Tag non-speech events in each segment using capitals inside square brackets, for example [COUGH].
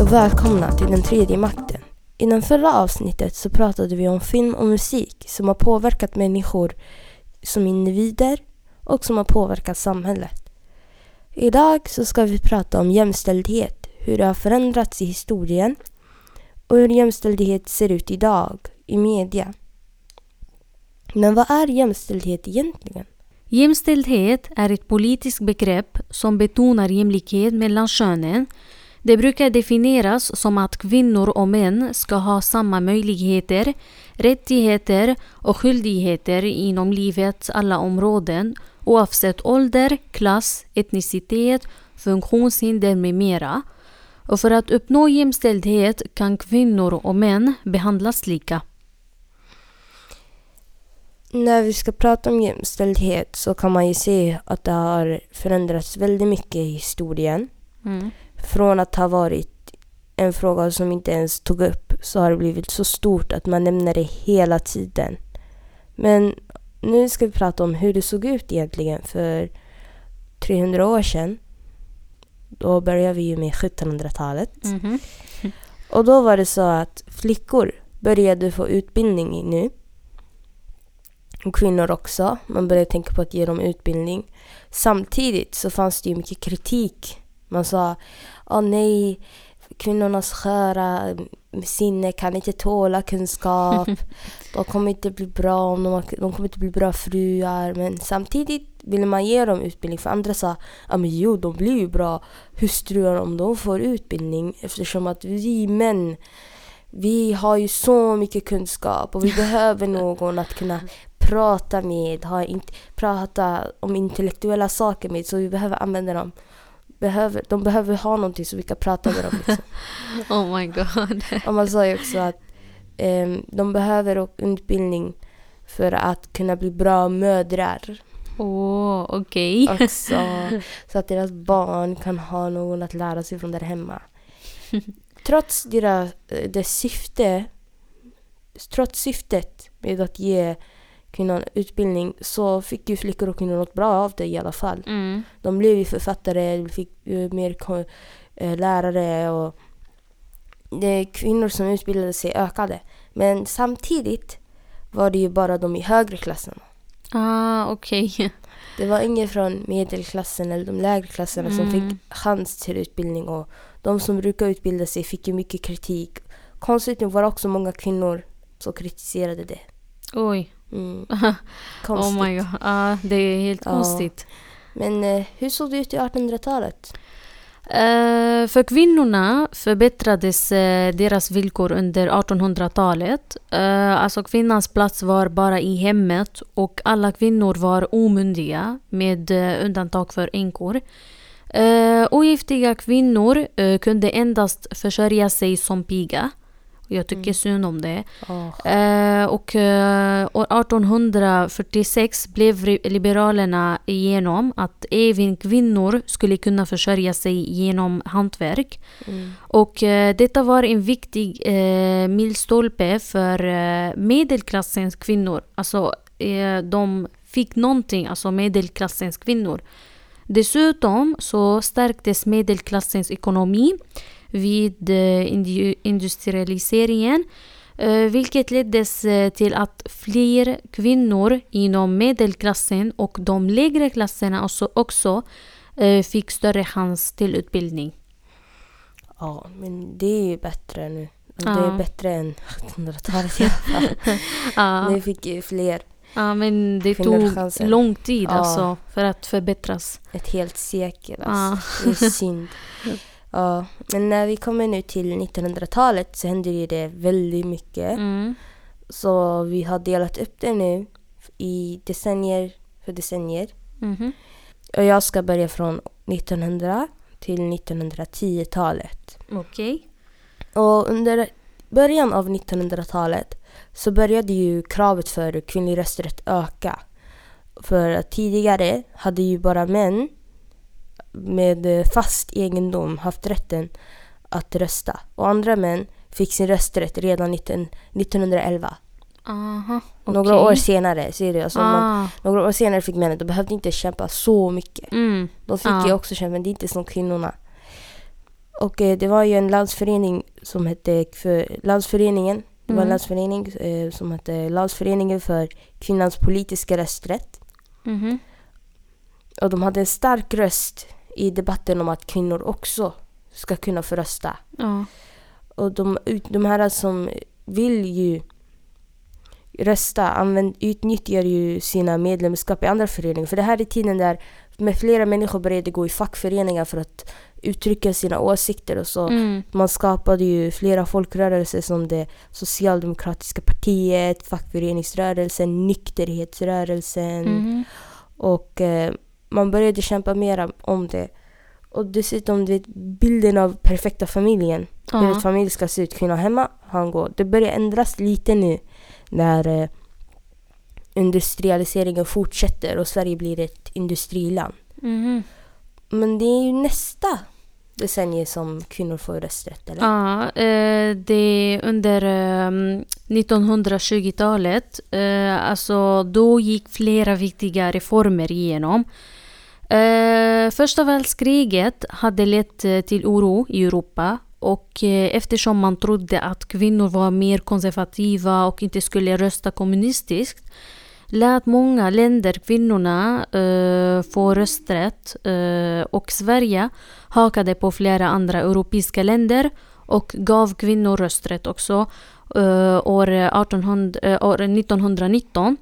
och välkomna till Den tredje makten. I den förra avsnittet så pratade vi om film och musik som har påverkat människor som individer och som har påverkat samhället. Idag så ska vi prata om jämställdhet, hur det har förändrats i historien och hur jämställdhet ser ut idag i media. Men vad är jämställdhet egentligen? Jämställdhet är ett politiskt begrepp som betonar jämlikhet mellan könen. Det brukar definieras som att kvinnor och män ska ha samma möjligheter, rättigheter och skyldigheter inom livets alla områden oavsett ålder, klass, etnicitet, funktionshinder med mera. Och för att uppnå jämställdhet kan kvinnor och män behandlas lika. När vi ska prata om jämställdhet så kan man ju se att det har förändrats väldigt mycket i historien. Mm. Från att ha varit en fråga som inte ens tog upp så har det blivit så stort att man nämner det hela tiden. Men nu ska vi prata om hur det såg ut egentligen för 300 år sedan. Då börjar vi ju med 1700-talet. Mhm. Och då var det så att flickor började få utbildning nu. Och kvinnor också. Man började tänka på att ge dem utbildning. Samtidigt så fanns det ju mycket kritik. Man sa, åh nej, kvinnornas sköra sinne kan inte tåla kunskap. [LAUGHS] De kommer inte bli bra, om de, de kommer inte bli bra fruar. Men samtidigt ville man ge dem utbildning. För andra sa, ja men jo, de blir ju bra hustruar om de får utbildning. Eftersom att vi män, vi har ju så mycket kunskap och vi [LAUGHS] behöver någon att kunna prata med, ha in, prata om intellektuella saker med. Så vi behöver använda dem. Behöver, de behöver ha någonting så vi kan prata med dem. Liksom. [LAUGHS] Oh my god. Och man sa ju också att ehm, de behöver utbildning för att kunna bli bra mödrar Åh, okej. också. [LAUGHS] så att deras barn kan ha någon att lära sig från där hemma. Trots deras, eh, dess syfte, trots syftet med att ge kvinnan utbildning så fick ju flickor och kvinnor något bra av det i alla fall. Mm. De blev ju författare, de fick mer eh, lärare och det kvinnor som utbildade sig ökade. Men samtidigt var det ju bara de i högre klasserna. Ah, okej. [LAUGHS] Det var ingen från medelklassen eller de lägre klasserna som Mm. fick chans till utbildning och de som brukade utbilda sig fick ju mycket kritik. Konstigt nog var det också många kvinnor som kritiserade det. Oj. Mm. [LAUGHS] oh Konstigt. my god. Ah, det är helt Ja. konstigt. Men eh, hur såg det ut i 1800-talet? Eh, för kvinnorna förbättrades eh, deras villkor under 1800-talet. Uh, alltså kvinnans plats var bara i hemmet och alla kvinnor var omyndiga med eh, undantag för änkor. Uh, ogiftiga kvinnor eh, kunde endast försörja sig som piga. Jag tycker Mm. synd om det. Oh. Eh, och eh, år 1846 blev liberalerna igenom att även kvinnor skulle kunna försörja sig genom hantverk. Mm. Och eh, detta var en viktig eh, milstolpe för eh, medelklassens kvinnor. Alltså eh, de fick någonting, alltså medelklassens kvinnor. Dessutom så stärktes medelklassens ekonomi vid eh, industrialiseringen eh, vilket leddes eh, till att fler kvinnor inom medelklassen och de lägre klasserna också, också fick större chans till utbildning. Ja, men det är ju bättre nu. Det Ja. är bättre än 1700-talet i alla fall. [LAUGHS] Ja, Nu fick ju fler ja, men det tog chansen. lång tid Ja. alltså för att förbättras. ett helt sekel. Ja. Alltså. Det är synd. [LAUGHS] Ja, men när vi kommer nu till 1900-talet så händer ju det väldigt mycket. Mm. Så vi har delat upp det nu i decennier för decennier. Mhm. Och jag ska börja från 1900 till 1910-talet. Okej. Och under början av 1900-talet så började ju kravet för kvinnlig rösträtt öka. För tidigare hade ju bara män med eh, fast egendom haft rätten att rösta. Och andra män fick sin rösträtt redan 19, 1911. Aha. Några okej. år senare, ser du, alltså man, Ah. några år senare fick männen, de behövde inte kämpa så mycket. Mm. De fick Ja. ju också kämpa, men det är inte som kvinnorna. Och eh, det var ju en landsförening som hette för, Landsföreningen. Det var en Mm. landsförening eh, som hette Landsföreningen för kvinnans politiska rösträtt. Mhm. Och de hade en stark röst i debatten om att kvinnor också ska kunna få rösta. Ja. Och de, de här som vill ju rösta använd, utnyttjar ju sina medlemskap i andra föreningar. För det här är tiden där med flera människor började gå i fackföreningar för att uttrycka sina åsikter och så. Mm. Man skapade ju flera folkrörelser som det socialdemokratiska partiet, fackföreningsrörelsen, nykterhetsrörelsen. Mhm. Och eh, man började kämpa mer om det. Och dessutom du vet, bilden av perfekta familjen. Hur Ja. en familj ska se ut. Kvinna hemma, han går. Det börjar ändras lite nu när eh, industrialiseringen fortsätter och Sverige blir ett industriland. Mhm. Men det är ju nästa decennium som kvinnor får rösträtt, eller? Ja, eh, det är under ehm, 1920-talet. Eh, alltså då gick flera viktiga reformer igenom. Eh, första världskriget hade lett eh, till oro i Europa och eh, eftersom man trodde att kvinnor var mer konservativa och inte skulle rösta kommunistiskt lät många länder kvinnorna eh, få rösträtt eh, och Sverige hakade på flera andra europeiska länder och gav kvinnor rösträtt också eh, år, eh, 1800, eh, år 1919.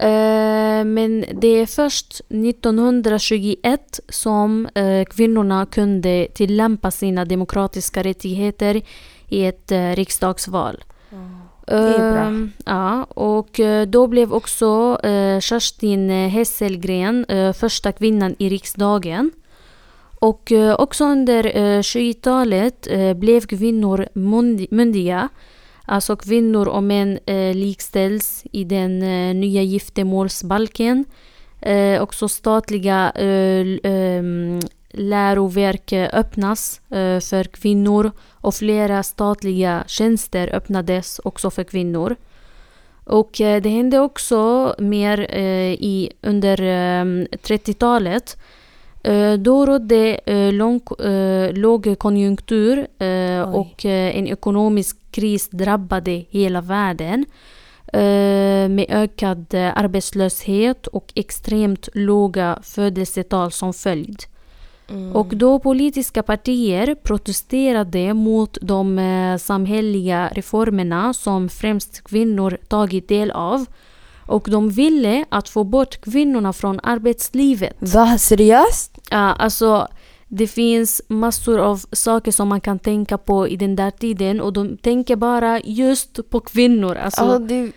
Eh, men det är först 1921 som eh, kvinnorna kunde tillämpa sina demokratiska rättigheter i ett eh, riksdagsval. Ehm, ja, och då blev också Kerstin Hesselgren första kvinnan i riksdagen. Och också under eh, 20-talet eh, blev kvinnor myndiga. Alltså kvinnor och män eh, likställs i den eh, nya giftermålsbalken. Eh, också statliga eh, ehm, läroverk eh, öppnas eh, för kvinnor och flera statliga tjänster öppnades också för kvinnor. Och det hände också mer i, under eh, 30-talet. Eh, då rådde lång, lågkonjunktur och en ekonomisk kris drabbade hela världen. Eh, med ökad eh, arbetslöshet och extremt låga födelsetal som följd. Mm. Och då politiska partier protesterade mot de eh, samhälleliga reformerna som främst kvinnor tagit del av. Och de ville att få bort kvinnorna från arbetslivet. Va? Seriöst? Ja, alltså det finns massor av saker som man kan tänka på i den där tiden och de tänker bara just på kvinnor. Alltså, Ja, det,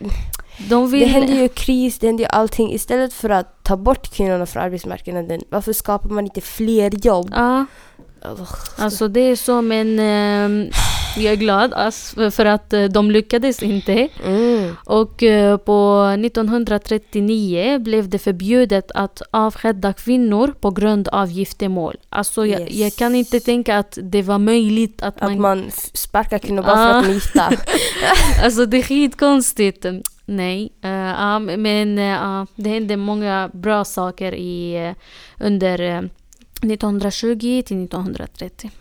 de vill... det händer ju kris, det händer ju allting. Istället för att ta bort kvinnorna från arbetsmarknaden, varför skapar man inte fler jobb? Ugh. Alltså det är så men ehm, jag är glad för att eh, de lyckades inte. Mm. Och eh, på 1939 blev det förbjudet att avskeda kvinnor på grund av giftermål. Alltså jag, Yes. jag kan inte tänka att det var möjligt att, Att man... man sparkar kvinnor bara för Ah. att de är gifta. [LAUGHS] Alltså det är skitkonstigt. Nej, ja, men ja, det hände många bra saker i, under 1920 till 1930.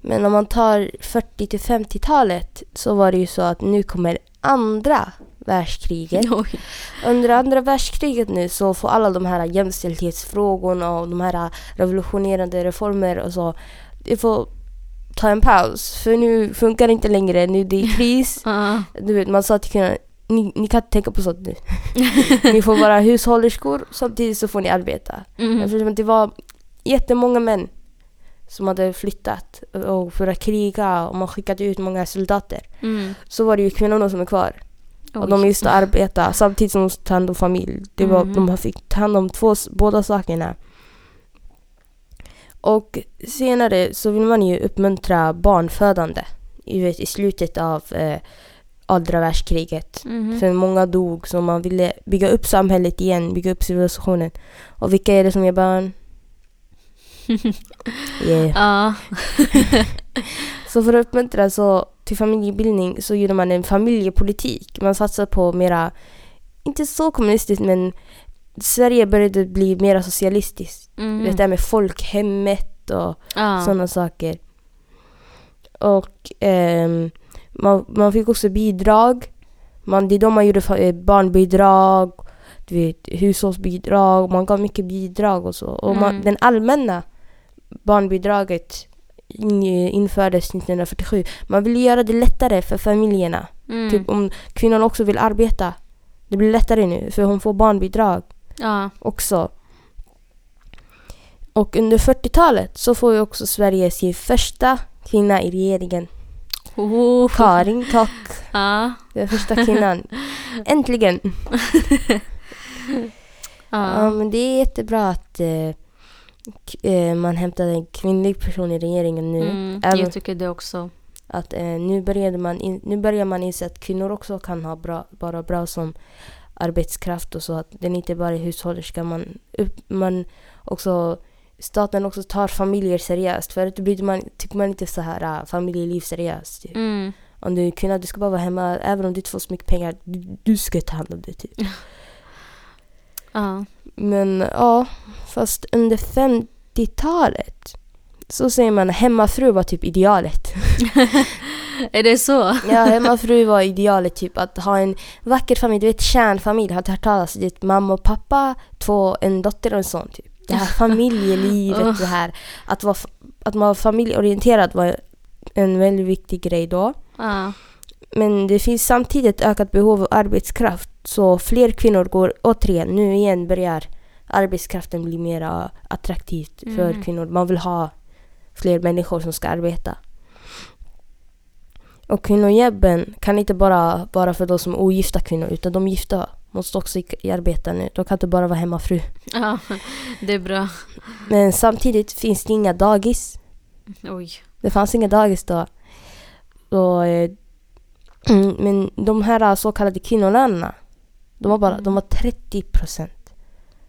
Men om man tar 40 till 50-talet så var det ju så att nu kommer andra världskriget. [LAUGHS] Oj. Under andra världskriget nu så får alla de här jämställdhetsfrågorna och de här revolutionerande reformer och så, det får ta en paus. För nu funkar det inte längre, nu det är kris. [LAUGHS] Ja. Du vet, man sa till kvinnorna, ni, ni kan inte tänka på sånt nu. [LAUGHS] ni får vara hushållerskor samtidigt så får ni arbeta. Mhm. Eftersom det var jättemånga män som hade flyttat och för att kriga och man skickade ut många soldater. Mm. Så var det ju kvinnorna som är kvar. Och de just arbeta samtidigt som de tar hand om familj. Det var, Mhm. De fick ta hand om två, båda sakerna. Och senare så vill man ju uppmuntra barnfödande. I, vet, i slutet av eh, andra världskriget. Mhm. För många dog så man ville bygga upp samhället igen, bygga upp civilisationen. Och vilka är det som ger barn? [LAUGHS] Yeah. Ja. [LAUGHS] Så för att uppmuntra så till familjebildning så gjorde man en familjepolitik. Man satsade på mera, inte så kommunistiskt men Sverige började bli mera socialistiskt. Mhm. Det där med folkhemmet och Ja. sådana saker. Och ehm, man, man fick också bidrag. Man, det är då man gjorde eh, barnbidrag, du vet, hushållsbidrag. Man gav mycket bidrag och så. Och man, Mm. den allmänna barnbidraget in, infördes 1947. Man ville göra det lättare för familjerna. Mm. Typ om kvinnan också vill arbeta. Det blir lättare nu för hon får barnbidrag Ja. också. Och under 40-talet så får ju också Sverige sin första kvinna i regeringen. Oh. Karin, tack. [LAUGHS] Ja. Den första kvinnan. [LAUGHS] Äntligen! [LAUGHS] Ja, Ja. men det är jättebra att eh, man hämtar en kvinnlig person i regeringen nu. Mm. Även Jag tycker det också. att eh, nu, började man in, nu börjar man inse att kvinnor också kan ha bra, vara bra som arbetskraft och så. Att den inte bara är hushållerska. Man, upp, man också, staten också tar familjer seriöst. Förut brydde man, tycker man inte så här äh, familjeliv seriöst. Typ. Mm. Om du är kvinna, du ska bara vara hemma. Även om du inte får så mycket pengar, du, du ska ta hand om det. Typ. [LAUGHS] Ja. Men ja, fast under 50-talet så säger man hemmafru var typ idealet. [LAUGHS] Är det så? Ja, hemmafru var idealet typ att ha en vacker familj, du vet kärnfamilj, har du hört talas om? Mamma och pappa, två, en dotter och en son typ. Det här familjelivet, [LAUGHS] det här att, vara, att man var familjeorienterad var en väldigt viktig grej då. Ja. Men det finns samtidigt ökat behov av arbetskraft. Så fler kvinnor går, återigen, nu igen börjar arbetskraften bli mer attraktivt för Mm. kvinnor. Man vill ha fler människor som ska arbeta. Och kvinnojobben kan inte bara vara för de som är ogifta kvinnor utan de gifta måste också arbeta nu. De kan inte bara vara hemmafru. [LAUGHS] ja. Det är bra. Men samtidigt finns det inga dagis. Oj. Det fanns inga dagis då. Och, eh, [CLEARS THROAT] men de här så kallade kvinnolönerna, de var bara de var 30 procent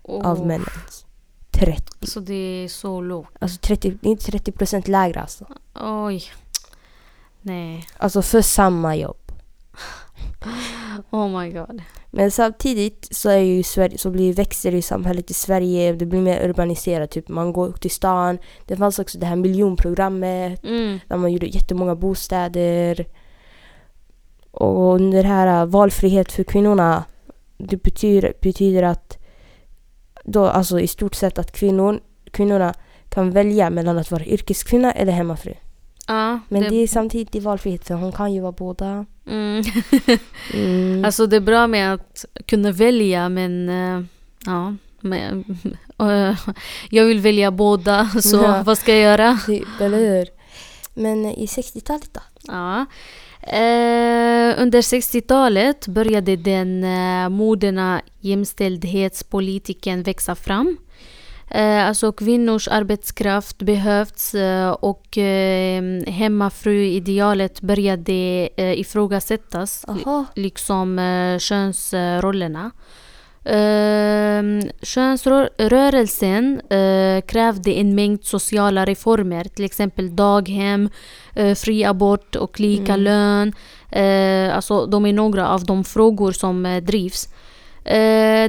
av Åh. männens. 30. Så det är så lågt. Alltså 30, inte 30 procent lägre alltså. Oj. Nej. Alltså för samma jobb. [LAUGHS] Oh my god. Men samtidigt så, är ju Sverige, så blir, växer ju samhället i Sverige, det blir mer urbaniserat. Typ man går ut till stan. Det fanns också det här miljonprogrammet Mm. där man gjorde jättemånga bostäder. Och det här äh, valfrihet för kvinnorna, det betyder, betyder att då, alltså i stort sett att kvinnor, kvinnorna kan välja mellan att vara yrkeskvinna eller hemmafru. Ja. Men det, det, är samtidigt i valfrihet för hon kan ju vara båda. mm. [LAUGHS] Mm. Alltså det är bra med att kunna välja men eh, ja. Men, eh, [LAUGHS] jag vill välja båda så Ja. vad ska jag göra? Typ, eller hur? Men i 60-talet då? Ja. Eh, under 60-talet började den eh, moderna jämställdhetspolitiken växa fram. Eh, alltså kvinnors arbetskraft behövs eh, och eh, hemmafru-idealet började eh, ifrågasättas, Aha. liksom eh, könsrollerna. Eh, könsrörelsen eh, krävde en mängd sociala reformer, till exempel daghem, eh, fri abort och lika Mm. lön. Eh, alltså de är några av de frågor som eh, drivs.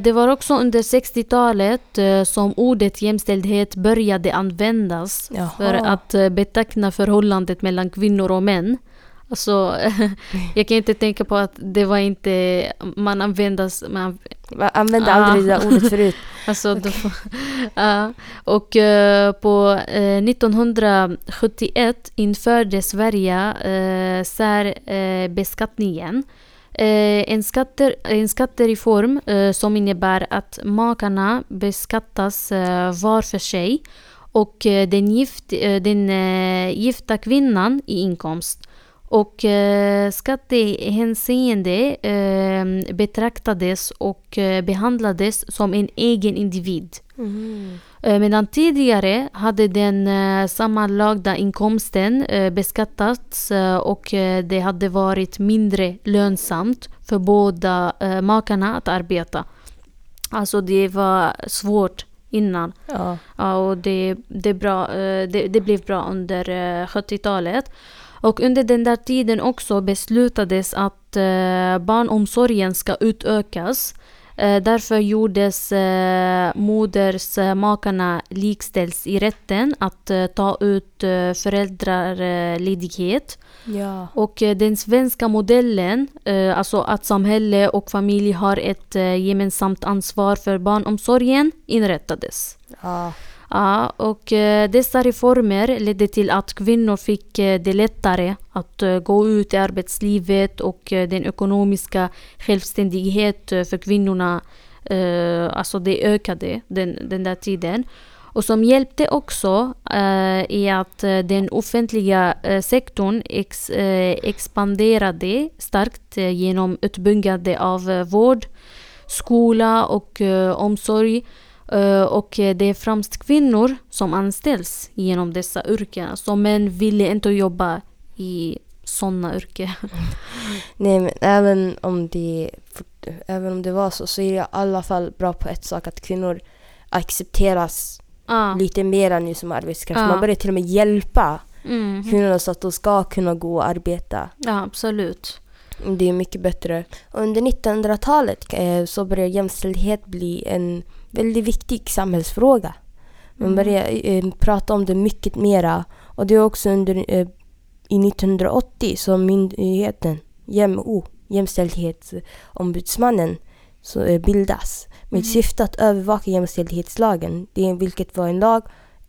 Det var också under 60-talet eh, som ordet jämställdhet började användas Jaha. för att beteckna förhållandet mellan kvinnor och män. Alltså, [LAUGHS] jag kan inte tänka på att det var inte, man användas, man, Jag använde Ah. aldrig det där ordet förut. [LAUGHS] Alltså, då, [LAUGHS] ja. och eh, på eh, 1971 införde Sverige uh, särbeskattningen. Eh, en, skatter, en skattereform eh, som innebär att makarna beskattas eh, var för sig och eh, den, gift, eh, den eh, gifta kvinnan i inkomst. Och eh, skattehänseende eh, betraktades och eh, behandlades som en egen individ. Mm. Eh, Medan tidigare hade den sammanlagda inkomsten beskattats och det hade varit mindre lönsamt för båda makarna att arbeta. Alltså det var svårt innan. Ja. Ja, och det, det, bra, det, det blev bra under eh, 70-talet. Och under den där tiden också beslutades att eh, barnomsorgen ska utökas. Eh, därför gjordes eh, modersmakarna likställs i rätten att eh, ta ut eh, föräldraledighet. Ja. Och eh, den svenska modellen, eh, alltså att samhälle och familj har ett eh, gemensamt ansvar för barnomsorgen, inrättades. Ja. Ja, och eh, dessa reformer ledde till att kvinnor fick eh, det lättare att eh, gå ut i arbetslivet och den ekonomiska självständigheten för kvinnorna, alltså det ökade den, den där tiden. Och som hjälpte också eh, i att den offentliga eh, sektorn ex, eh, expanderade starkt genom utbyggande av eh, vård, skola och eh, omsorg. Eh, och eh, det är främst kvinnor som anställs genom dessa yrken. Alltså män ville inte jobba i sådana yrken. [LAUGHS] Nej men även om det även om det var så så är det i alla fall bra på ett sak att kvinnor accepteras ah. lite mer nu som arbetskraft. Ja. Man börjar till och med hjälpa Mm. kvinnorna så att de ska kunna gå och arbeta. Ja, absolut. Det är mycket bättre. Under 1900-talet eh, så började jämställdhet bli en väldigt viktig samhällsfråga. Man Mm. började eh, prata om det mycket mera. Och det är också under eh, i 1980 som myndigheten JämO, Jämställdhetsombudsmannen, så, eh, bildas med Mm. syfte att övervaka jämställdhetslagen, det vilket var en lag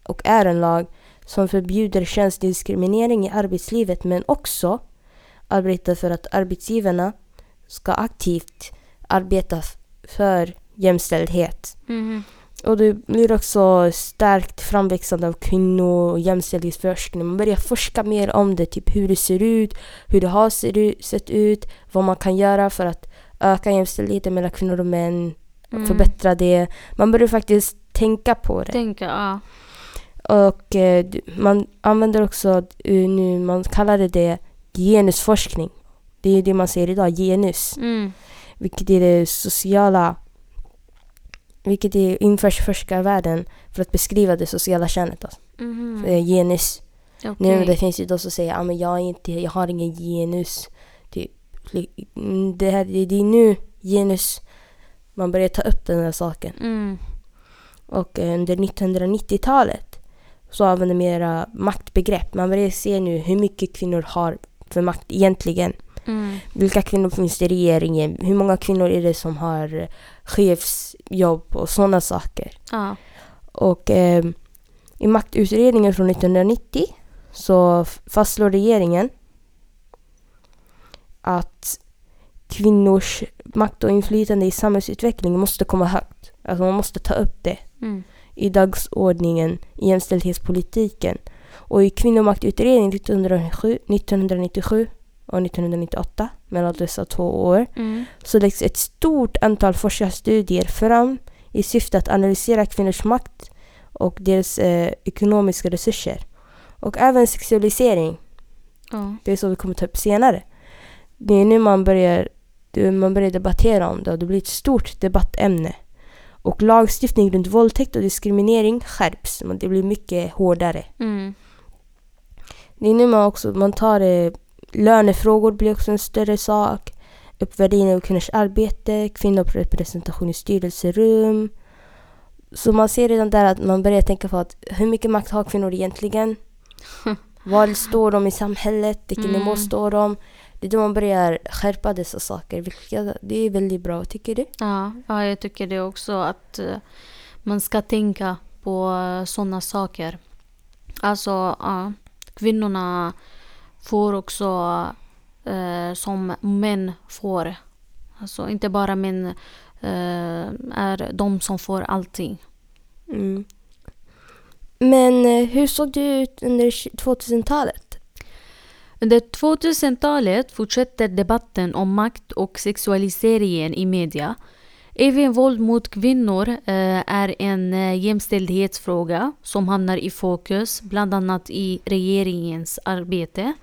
och är en lag som förbjuder könsdiskriminering i arbetslivet men också arbetar för att arbetsgivarna ska aktivt arbeta för jämställdhet. Mhm. Och det blir också starkt framväxande av kvinno och jämställdhetsforskning. Man börjar forska mer om det, typ hur det ser ut, hur det har ser sett ut, vad man kan göra för att öka jämställdheten mellan kvinnor och män, Mm. förbättra det. Man börjar faktiskt tänka på det. Tänka, ja. Och eh, man använder också eh, nu, man kallar det, genusforskning. Det är det man säger idag, genus. Mm. Vilket är det sociala, vilket är införs forskarvärlden för att beskriva det sociala könet. Alltså. Eh, Genus. Okej. Nu det finns ju de som säger att ah, jag, inte, jag har ingen genus. Det, mm, det, här, det, är nu genus man börjar ta upp den här saken. Mm. Och eh, under 1990-talet så använder mera maktbegrepp. Man börjar se nu hur mycket kvinnor har för makt egentligen. Mm. Vilka kvinnor finns det i regeringen? Hur många kvinnor är det som har chefsjobb och sådana saker? Ja. Och eh, i maktutredningen från 1990 så fastslår regeringen att kvinnors makt och inflytande i samhällsutvecklingen måste komma högt. Alltså man måste ta upp det Mm. i dagsordningen i jämställdhetspolitiken. Och i kvinnomaktutredningen 1997, 1997 och 1998, mellan dessa två år, Mm. så läggs ett stort antal forskarstudier fram i syfte att analysera kvinnors makt och deras eh, ekonomiska resurser. Och även sexualisering, Ja. det är så vi kommer ta upp senare. Det är nu man börjar, man börjar debattera om det och det blir ett stort debattämne. Och lagstiftning runt våldtäkt och diskriminering skärps, det blir mycket hårdare. Mm. Det är nu man också, man tar eh, lönefrågor blir också en större sak. Uppvärdering av kvinnors arbete, kvinnorepresentation i styrelserum. Så man ser redan där att man börjar tänka på att hur mycket makt har kvinnor egentligen? [LAUGHS] Var står de i samhället? Vilken Mm. nivå står de? Det är då man börjar skärpa dessa saker. Vilket, det är väldigt bra, tycker du? Ja, ja, jag tycker det också att eh, man ska tänka på sådana saker. Alltså, ja, kvinnorna får också eh, som män får. Alltså inte bara män eh, är de som får allting. Mm. Men eh, hur såg det ut under 2000-talet? Under 2000-talet fortsätter debatten om makt och sexualiseringen i media. Även våld mot kvinnor eh, är en eh, jämställdhetsfråga som hamnar i fokus bland annat i regeringens arbete.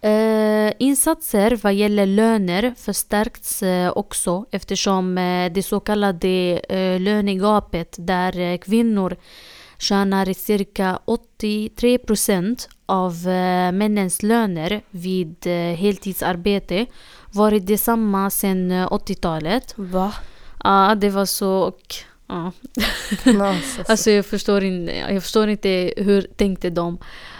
Eh, insatser vad gäller löner förstärks eh, också eftersom eh, det så kallade eh, lönegapet där eh, kvinnor tjänar cirka 83 procent av eh, männens löner vid heltidsarbete varit detsamma sedan eh, 80-talet. Va? Ja, det var så och... Ja. Alltså. [LAUGHS] Alltså jag förstår, in, jag förstår inte hur tänkte de.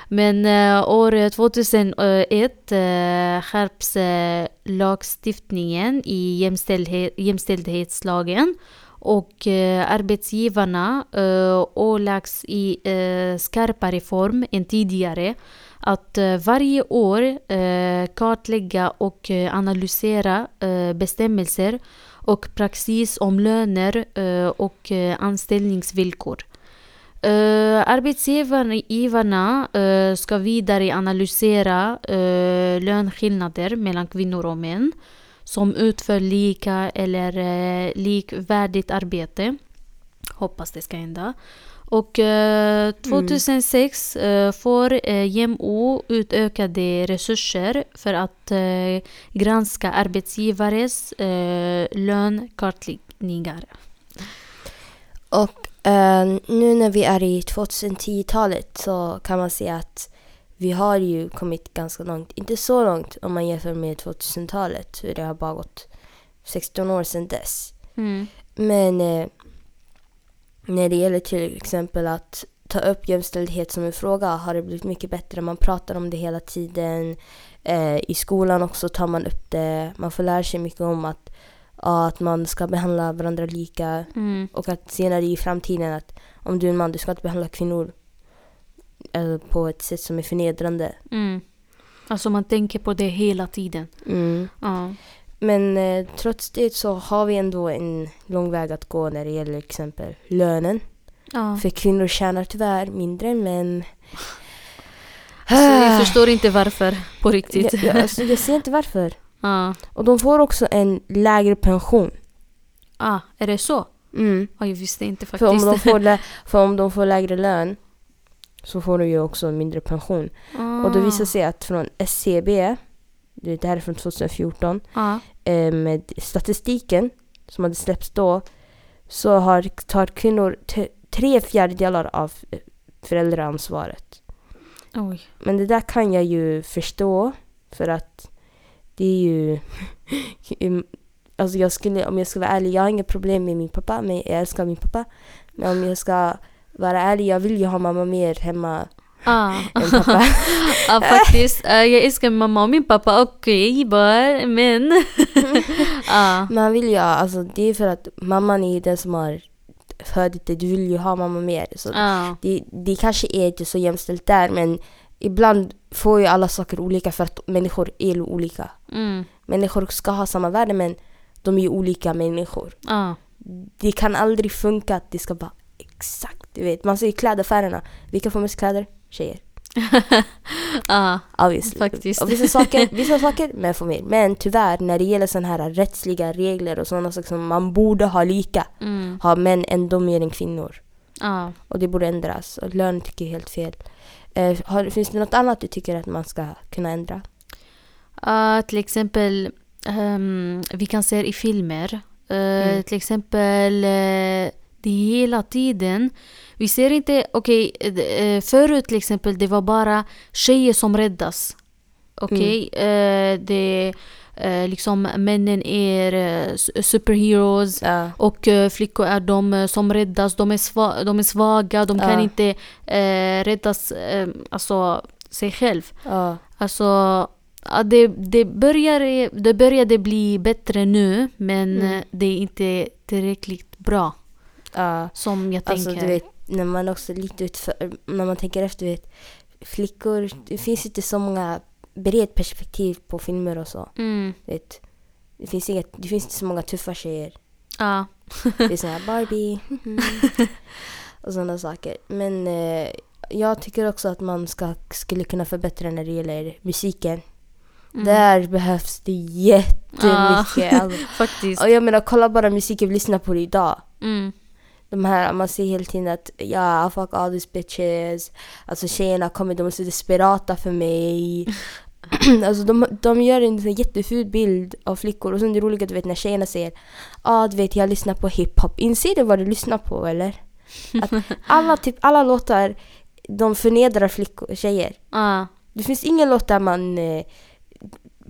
Men eh, år eh, 2001 eh, skärps eh, lagstiftningen i jämställdhet, jämställdhetslagen och eh, arbetsgivarna eh, åläggs i eh, skarpare form än tidigare att eh, varje år eh, kartlägga och eh, analysera bestämmelser och praxis om löner och anställningsvillkor. Uh, arbetsgivarna uh, ska vidare analysera uh, lönskillnader mellan kvinnor och män som utför lika eller uh, likvärdigt arbete. Hoppas det ska hända. Och uh, 2006 uh, får JämO utökade resurser för att granska arbetsgivares lönkartläggningar. Och eh, nu när vi är i 2010-talet så kan man se att vi har ju kommit ganska långt. Inte så långt om man jämför med 2000-talet. För det har bara gått 16 år sedan dess. Mm. Men eh, när det gäller till exempel att ta upp jämställdhet som en fråga har det blivit mycket bättre. Man pratar om det hela tiden. Eh, I skolan också tar man upp det. Man får lära sig mycket om att, att man ska behandla varandra lika. Mm. Och att senare i framtiden att om du är en man, du ska inte behandla kvinnor eh, på ett sätt som är förnedrande. Mm. Alltså man tänker på det hela tiden. Mm. Ja. Men eh, trots det så har vi ändå en lång väg att gå när det gäller exempel lönen. Ja. För kvinnor tjänar tyvärr mindre än män. Alltså, jag förstår inte varför på riktigt. Jag, jag, alltså, jag ser inte varför. Ja. Och de får också en lägre pension. Ah, är det så? Mm. Ja, jag visste inte För, om faktiskt. de får lä- [LAUGHS] för om de får lägre lön så får de ju också mindre pension. ah. Och det visar sig att från SCB, det här är från 2014, Ja. eh, med statistiken som hade släppts då så har, tar kvinnor t- tre fjärdedelar av eh, föräldraansvaret. Oj. Men det där kan jag ju förstå för att det är ju... [LAUGHS] alltså jag skulle, om jag ska vara ärlig, jag har inga problem med min pappa, men jag älskar min pappa. Men om jag ska vara ärlig, jag vill ju ha mamma mer hemma Ah. än pappa. [LAUGHS] ja, faktiskt. eh, jag älskar min mamma och min pappa. Okej, bara, men... [LAUGHS] ah. Man vill ju alltså det är för att mamman är den som har fött dig, du vill ju ha mamma mer. Så Ah. det, det kanske är inte så jämställt där, men ibland får ju alla saker olika för att människor är olika. Mm. Människor ska ha samma värde, men de är olika människor. Ah. Det kan aldrig funka att det ska vara exakt, du vet. Man ser i klädaffärerna, vilka får mest kläder? Tjejer. [LAUGHS] ah. Obviously. Faktiskt. Och vissa saker, [LAUGHS] vissa saker män får mer. Men tyvärr, när det gäller sådana här rättsliga regler och sådana saker som man borde ha lika, Mm. har män ändå mer än kvinnor. Ah. Och det borde ändras. Och lön tycker jag är helt fel. Eh, har, finns det något annat du tycker att man ska kunna ändra? Ah, till exempel, ehm, vi kan se i filmer. Eh, Mm. Till exempel, eh, det hela tiden. Vi ser inte, okej, okay, förut till exempel det var bara tjejer som räddas. Okej, eh, det eh, liksom männen är eh, superheroes. Ja. Och eh, flickor är de eh, som räddas, de är, sva- de är svaga, de kan Ja. inte eh, räddas eh, alltså, sig själv. Ja. Alltså, det, det, började, det började bli bättre nu men Mm. eh, det är inte tillräckligt bra ja. som jag Alltså tänker. du vet, när man också lite utför, när man tänker efter, vet, flickor, det finns inte så många bred perspektiv på filmer och så. Mm, vet. Det finns, inget, det finns inte så många tuffa tjejer. ja. Det är sån här Barbie [LAUGHS] och sådana saker. Men eh, jag tycker också att man ska, skulle kunna förbättra när det gäller musiken. Mm. Där behövs det jättemycket. [LAUGHS] Alltså. Faktiskt. Och jag menar, kolla bara musiken vi lyssnar på idag. Mm, De här, man ser hela tiden att ja, fuck all these bitches. Alltså tjejerna kommer, de är så desperata för mig. [LAUGHS] [CLEARS THROAT] alltså de, de gör en sån jätteful bild av flickor. Och sen det roliga, du vet när tjejerna säger ja ah, du vet jag lyssnar på hiphop. Inser du vad du lyssnar på eller? Att [LAUGHS] alla, typ, alla låtar, de förnedrar flickor, tjejer. ja. Det finns ingen låt där man eh,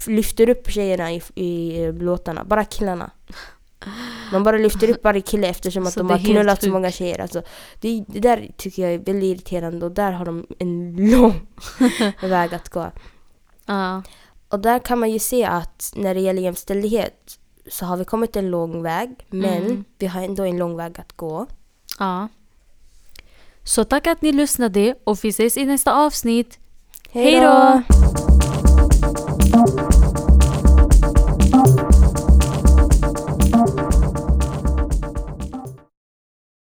lyfter upp tjejerna i, i eh, låtarna, bara killarna. Man bara lyfter upp varje kille eftersom att Så de har knullat så många tjejer. Alltså, det, det där tycker jag är väldigt irriterande och där har de en lång [LAUGHS] väg att gå. Ja. Och där kan man ju se att när det gäller jämställdhet så har vi kommit en lång väg men Mm. vi har ändå en lång väg att gå. ja. Så tack att ni lyssnade och vi ses i nästa avsnitt. Hej då!